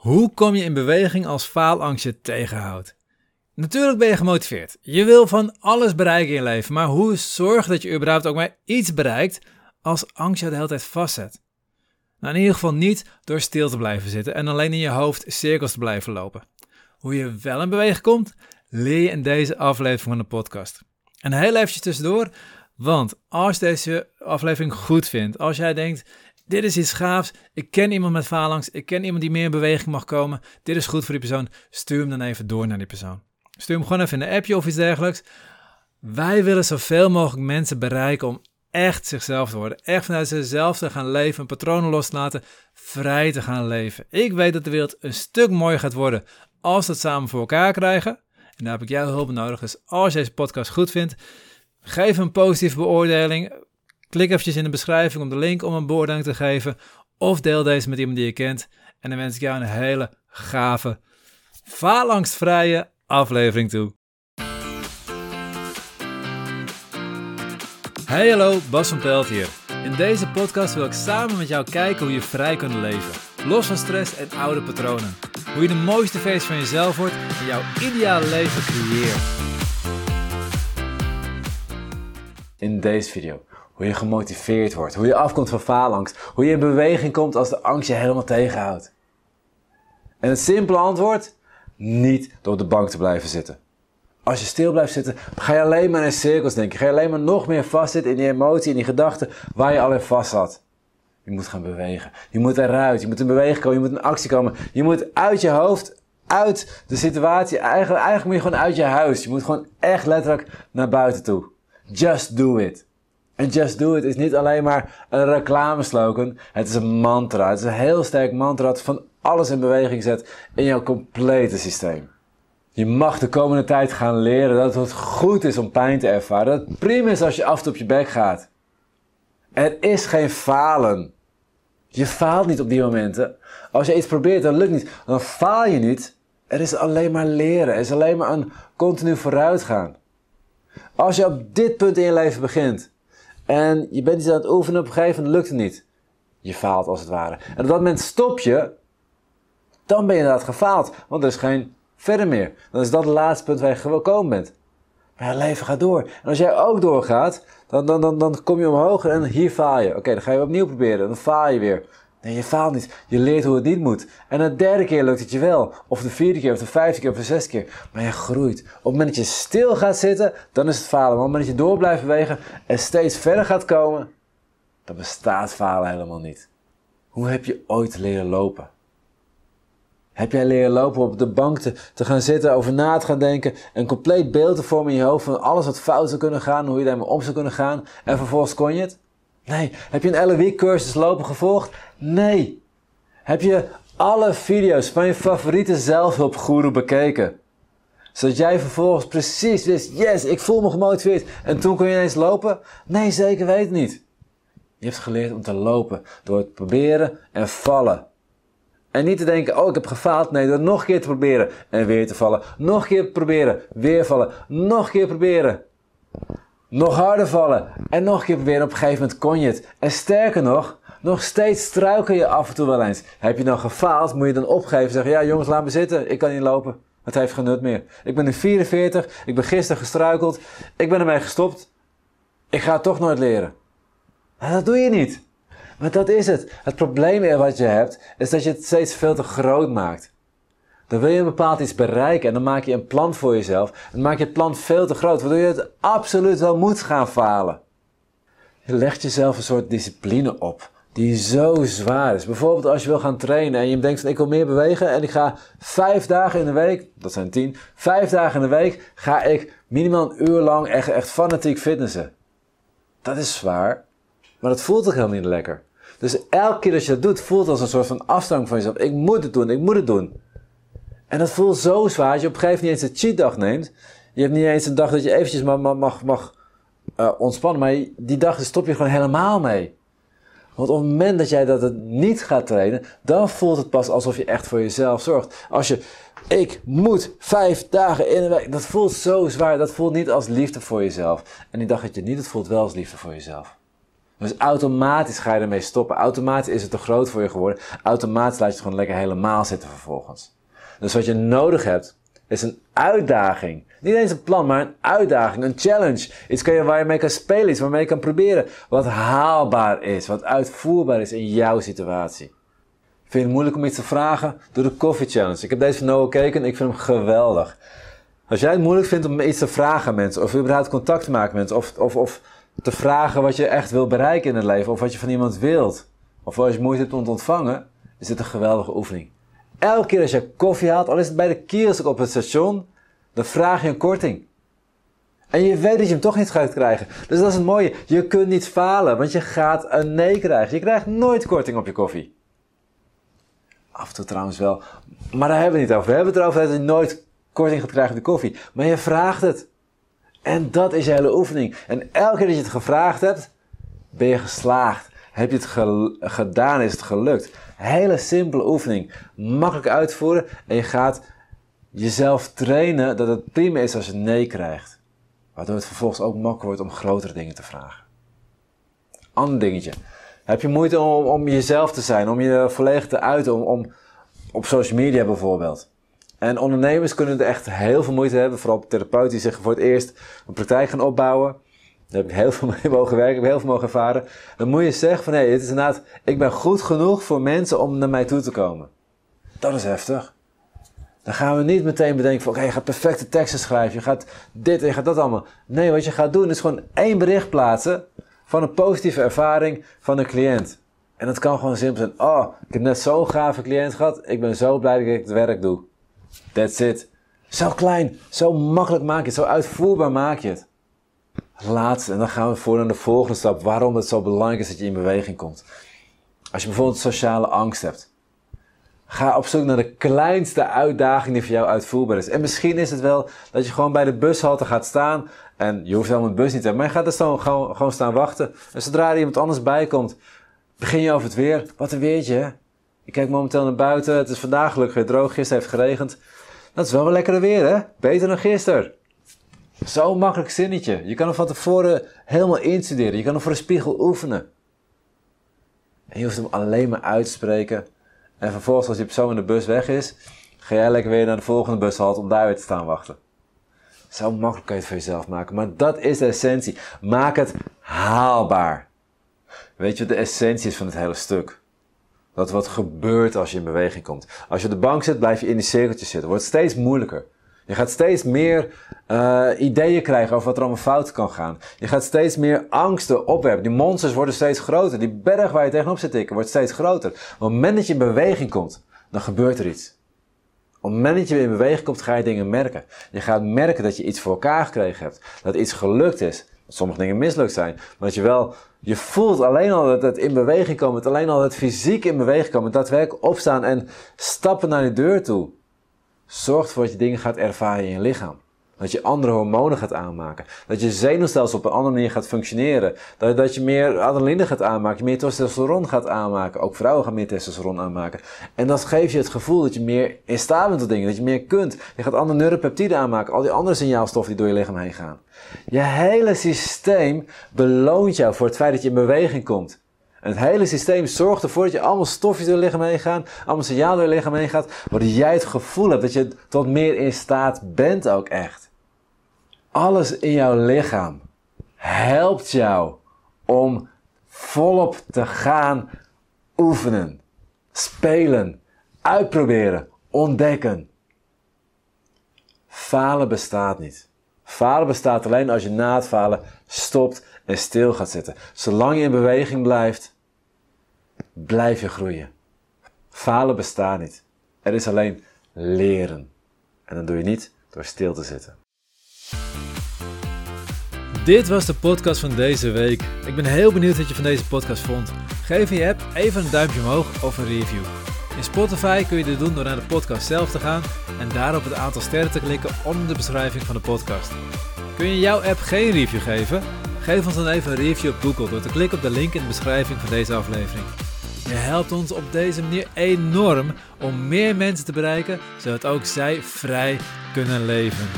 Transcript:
Hoe kom je in beweging als faalangst je tegenhoudt? Natuurlijk ben je gemotiveerd. Je wil van alles bereiken in je leven, maar hoe zorg dat je überhaupt ook maar iets bereikt als angst je de hele tijd vastzet? Nou, in ieder geval niet door stil te blijven zitten en alleen in je hoofd cirkels te blijven lopen. Hoe je wel in beweging komt, leer je in deze aflevering van de podcast. En heel eventjes tussendoor, want als deze aflevering goed vindt, als jij denkt, dit is iets gaafs. Ik ken iemand met faalangst. Ik ken iemand die meer in beweging mag komen. Dit is goed voor die persoon. Stuur hem dan even door naar die persoon. Stuur hem gewoon even in een appje of iets dergelijks. Wij willen zoveel mogelijk mensen bereiken om echt zichzelf te worden. Echt vanuit zichzelf te gaan leven, patronen los te laten, vrij te gaan leven. Ik weet dat de wereld een stuk mooier gaat worden als we het samen voor elkaar krijgen. En daar heb ik jouw hulp nodig. Dus als je deze podcast goed vindt, geef een positieve beoordeling. Klik eventjes in de beschrijving om de link om een beoordeling te geven. Of deel deze met iemand die je kent. En dan wens ik jou een hele gave, faalangstvrije aflevering toe. Hey hallo, Bas van Pelt hier. In deze podcast wil ik samen met jou kijken hoe je vrij kunt leven. Los van stress en oude patronen. Hoe je de mooiste versie van jezelf wordt en jouw ideale leven creëert. In deze video hoe je gemotiveerd wordt, hoe je afkomt van faalangst, hoe je in beweging komt als de angst je helemaal tegenhoudt. En het simpele antwoord? Niet door op de bank te blijven zitten. Als je stil blijft zitten, ga je alleen maar in cirkels denken. Ga je alleen maar nog meer vastzitten in die emotie, in die gedachten waar je al in vast zat. Je moet gaan bewegen. Je moet eruit. Je moet in beweging komen. Je moet in actie komen. Je moet uit je hoofd, uit de situatie. Eigenlijk, eigenlijk moet je gewoon uit je huis. Je moet gewoon echt letterlijk naar buiten toe. Just do it. En Just Do It is niet alleen maar een reclameslogan. Het is een mantra. Het is een heel sterk mantra dat van alles in beweging zet in jouw complete systeem. Je mag de komende tijd gaan leren dat het goed is om pijn te ervaren. Dat het prima is als je af en toe op je bek gaat. Er is geen falen. Je faalt niet op die momenten. Als je iets probeert en lukt niet, dan faal je niet. Er is alleen maar leren. Er is alleen maar een continu vooruitgaan. Als je op dit punt in je leven begint, en je bent iets aan het oefenen, op een gegeven moment lukt het niet. Je faalt als het ware. En op dat moment stop je, dan ben je inderdaad gefaald. Want er is geen verder meer. Dan is dat het laatste punt waar je gekomen bent. Maar het leven gaat door. En als jij ook doorgaat, dan, dan, dan, dan kom je omhoog en hier faal je. Oké, dan ga je opnieuw proberen. Dan faal je weer. Nee, je faalt niet. Je leert hoe het niet moet. En de derde keer lukt het je wel. Of de vierde keer, of de vijfde keer, of de zesde keer. Maar je groeit. Op het moment dat je stil gaat zitten, dan is het falen. Maar op het moment dat je door blijft bewegen en steeds verder gaat komen, dan bestaat falen helemaal niet. Hoe heb je ooit leren lopen? Heb jij leren lopen op de bank te, gaan zitten, over na te gaan denken, een compleet beeld te vormen in je hoofd van alles wat fout zou kunnen gaan, hoe je daarmee om zou kunnen gaan, en vervolgens kon je het? Nee. Heb je een LOE cursus lopen gevolgd? Nee. Heb je alle video's van je favoriete zelfhulpgoeroe bekeken? Zodat jij vervolgens precies wist, yes, ik voel me gemotiveerd. En toen kon je ineens lopen? Nee, zeker weet niet. Je hebt geleerd om te lopen door het proberen en vallen. En niet te denken, oh ik heb gefaald. Nee, door nog een keer te proberen en weer te vallen. Nog een keer proberen, weer vallen. Nog een keer proberen. Nog harder vallen. En nog een keer proberen. Op een gegeven moment kon je het. En sterker nog, nog steeds struikel je af en toe wel eens. Heb je dan gefaald, moet je dan opgeven. Zeggen, ja jongens, laat me zitten. Ik kan niet lopen. Het heeft geen nut meer. Ik ben nu 44. Ik ben gisteren gestruikeld. Ik ben ermee gestopt. Ik ga toch nooit leren. Maar dat doe je niet. Maar dat is het. Het probleem wat je hebt, is dat je het steeds veel te groot maakt. Dan wil je een bepaald iets bereiken en dan maak je een plan voor jezelf. En dan maak je het plan veel te groot, waardoor je het absoluut wel moet gaan falen. Je legt jezelf een soort discipline op die zo zwaar is. Bijvoorbeeld als je wil gaan trainen en je denkt van ik wil meer bewegen en ik ga vijf dagen in de week, dat zijn tien, vijf dagen in de week ga ik minimaal een uur lang echt, echt fanatiek fitnessen. Dat is zwaar, maar dat voelt toch helemaal niet lekker. Dus elke keer dat je dat doet, voelt als een soort van afstand van jezelf. Ik moet het doen, ik moet het doen. En dat voelt zo zwaar dat je op een gegeven moment niet eens een cheatdag neemt. Je hebt niet eens een dag dat je eventjes mag, mag, mag uh, ontspannen, maar die dag stop je gewoon helemaal mee. Want op het moment dat jij dat niet gaat trainen, dan voelt het pas alsof je echt voor jezelf zorgt. Als je, ik moet vijf dagen in de week, dat voelt zo zwaar. Dat voelt niet als liefde voor jezelf. En die dag dat je niet het voelt wel als liefde voor jezelf. Dus automatisch ga je ermee stoppen. Automatisch is het te groot voor je geworden. Automatisch laat je het gewoon lekker helemaal zitten vervolgens. Dus wat je nodig hebt, is een uitdaging. Niet eens een plan, maar een uitdaging, een challenge. Iets waar je mee kan spelen, iets waarmee je kan proberen. Wat haalbaar is, wat uitvoerbaar is in jouw situatie. Vind je het moeilijk om iets te vragen? Doe de Coffee Challenge. Ik heb deze van Noah gekeken en ik vind hem geweldig. Als jij het moeilijk vindt om iets te vragen mensen, of überhaupt contact te maken met mensen, of, of, of te vragen wat je echt wil bereiken in het leven, of wat je van iemand wilt, of als je moeite hebt om te ontvangen, is dit een geweldige oefening. Elke keer als je koffie haalt, al is het bij de kiosk op het station, dan vraag je een korting. En je weet dat je hem toch niet gaat krijgen. Dus dat is het mooie. Je kunt niet falen, want je gaat een nee krijgen. Je krijgt nooit korting op je koffie. Af en toe trouwens wel. Maar daar hebben we het niet over. We hebben het erover dat je nooit korting gaat krijgen op de koffie. Maar je vraagt het. En dat is je hele oefening. En elke keer dat je het gevraagd hebt, ben je geslaagd. Heb je het gedaan, is het gelukt. Hele simpele oefening. Makkelijk uitvoeren. En je gaat jezelf trainen dat het prima is als je nee krijgt. Waardoor het vervolgens ook makkelijk wordt om grotere dingen te vragen. Ander dingetje. Heb je moeite om, om jezelf te zijn, om je volledig te uiten, om, om op social media bijvoorbeeld. En ondernemers kunnen er echt heel veel moeite hebben, vooral therapeuten die zich voor het eerst een praktijk gaan opbouwen. Daar heb ik heel veel mee mogen werken, heb ik heel veel mogen ervaren. Dan moet je zeggen van hé, het is inderdaad, ik ben goed genoeg voor mensen om naar mij toe te komen. Dat is heftig. Dan gaan we niet meteen bedenken van oké, je gaat perfecte teksten schrijven, je gaat dit en je gaat dat allemaal. Nee, wat je gaat doen is gewoon één bericht plaatsen van een positieve ervaring van een cliënt. En dat kan gewoon simpel zijn. Oh, ik heb net zo'n gave cliënt gehad. Ik ben zo blij dat ik het werk doe. That's it. Zo klein, zo makkelijk maak je het, zo uitvoerbaar maak je het. Laatste, en dan gaan we voor naar de volgende stap. Waarom het zo belangrijk is dat je in beweging komt. Als je bijvoorbeeld sociale angst hebt. Ga op zoek naar de kleinste uitdaging die voor jou uitvoerbaar is. En misschien is het wel dat je gewoon bij de bushalte gaat staan. En je hoeft helemaal een bus niet te hebben. Maar je gaat er zo gewoon, gewoon staan wachten. En zodra er iemand anders bij komt, begin je over het weer. Wat een weertje, hè? Ik kijk momenteel naar buiten. Het is vandaag gelukkig weer droog. Gisteren heeft geregend. Dat is wel wel lekker weer, hè? Beter dan gisteren. Zo'n makkelijk zinnetje. Je kan hem van tevoren helemaal instuderen. Je kan hem voor een spiegel oefenen. En je hoeft hem alleen maar uitspreken. En vervolgens, als die persoon in de bus weg is, ga jij lekker weer naar de volgende bushalte om daar weer te staan wachten. Zo makkelijk kan je het voor jezelf maken. Maar dat is de essentie. Maak het haalbaar. Weet je wat de essentie is van het hele stuk? Dat wat gebeurt als je in beweging komt. Als je op de bank zit, blijf je in die cirkeltjes zitten. Wordt steeds moeilijker. Je gaat steeds meer uh, ideeën krijgen over wat er allemaal fout kan gaan. Je gaat steeds meer angsten opwerpen. Die monsters worden steeds groter. Die berg waar je tegenop zit tikken wordt steeds groter. Op het moment dat je in beweging komt, dan gebeurt er iets. Op het moment dat je in beweging komt, ga je dingen merken. Je gaat merken dat je iets voor elkaar gekregen hebt. Dat iets gelukt is. Dat sommige dingen mislukt zijn. Maar dat je wel, je voelt alleen al dat het in beweging komt. Alleen al het fysiek in beweging komen. Daadwerkelijk opstaan en stappen naar de deur toe zorgt ervoor dat je dingen gaat ervaren in je lichaam. Dat je andere hormonen gaat aanmaken. Dat je zenuwstelsel op een andere manier gaat functioneren. Dat, dat je meer adrenaline gaat aanmaken. Meer testosteron gaat aanmaken. Ook vrouwen gaan meer testosteron aanmaken. En dat geeft je het gevoel dat je meer in staat bent dingen. Dat je meer kunt. Je gaat andere neuropeptiden aanmaken. Al die andere signaalstoffen die door je lichaam heen gaan. Je hele systeem beloont jou voor het feit dat je in beweging komt. Het hele systeem zorgt ervoor dat je allemaal stofjes door je lichaam heen gaan, allemaal signalen door je lichaam heen gaat, waardoor jij het gevoel hebt dat je tot meer in staat bent ook echt. Alles in jouw lichaam helpt jou om volop te gaan oefenen, spelen, uitproberen, ontdekken. Falen bestaat niet. Falen bestaat alleen als je na het falen stopt en stil gaat zitten. Zolang je in beweging blijft, blijf je groeien. Falen bestaat niet. Er is alleen leren. En dat doe je niet door stil te zitten. Dit was de podcast van deze week. Ik ben heel benieuwd wat je van deze podcast vond. Geef je app even een duimpje omhoog of een review. In Spotify kun je dit doen door naar de podcast zelf te gaan en daarop het aantal sterren te klikken onder de beschrijving van de podcast. Kun je jouw app geen review geven? Geef ons dan even een review op Google door te klikken op de link in de beschrijving van deze aflevering. Je helpt ons op deze manier enorm om meer mensen te bereiken, zodat ook zij vrij kunnen leven.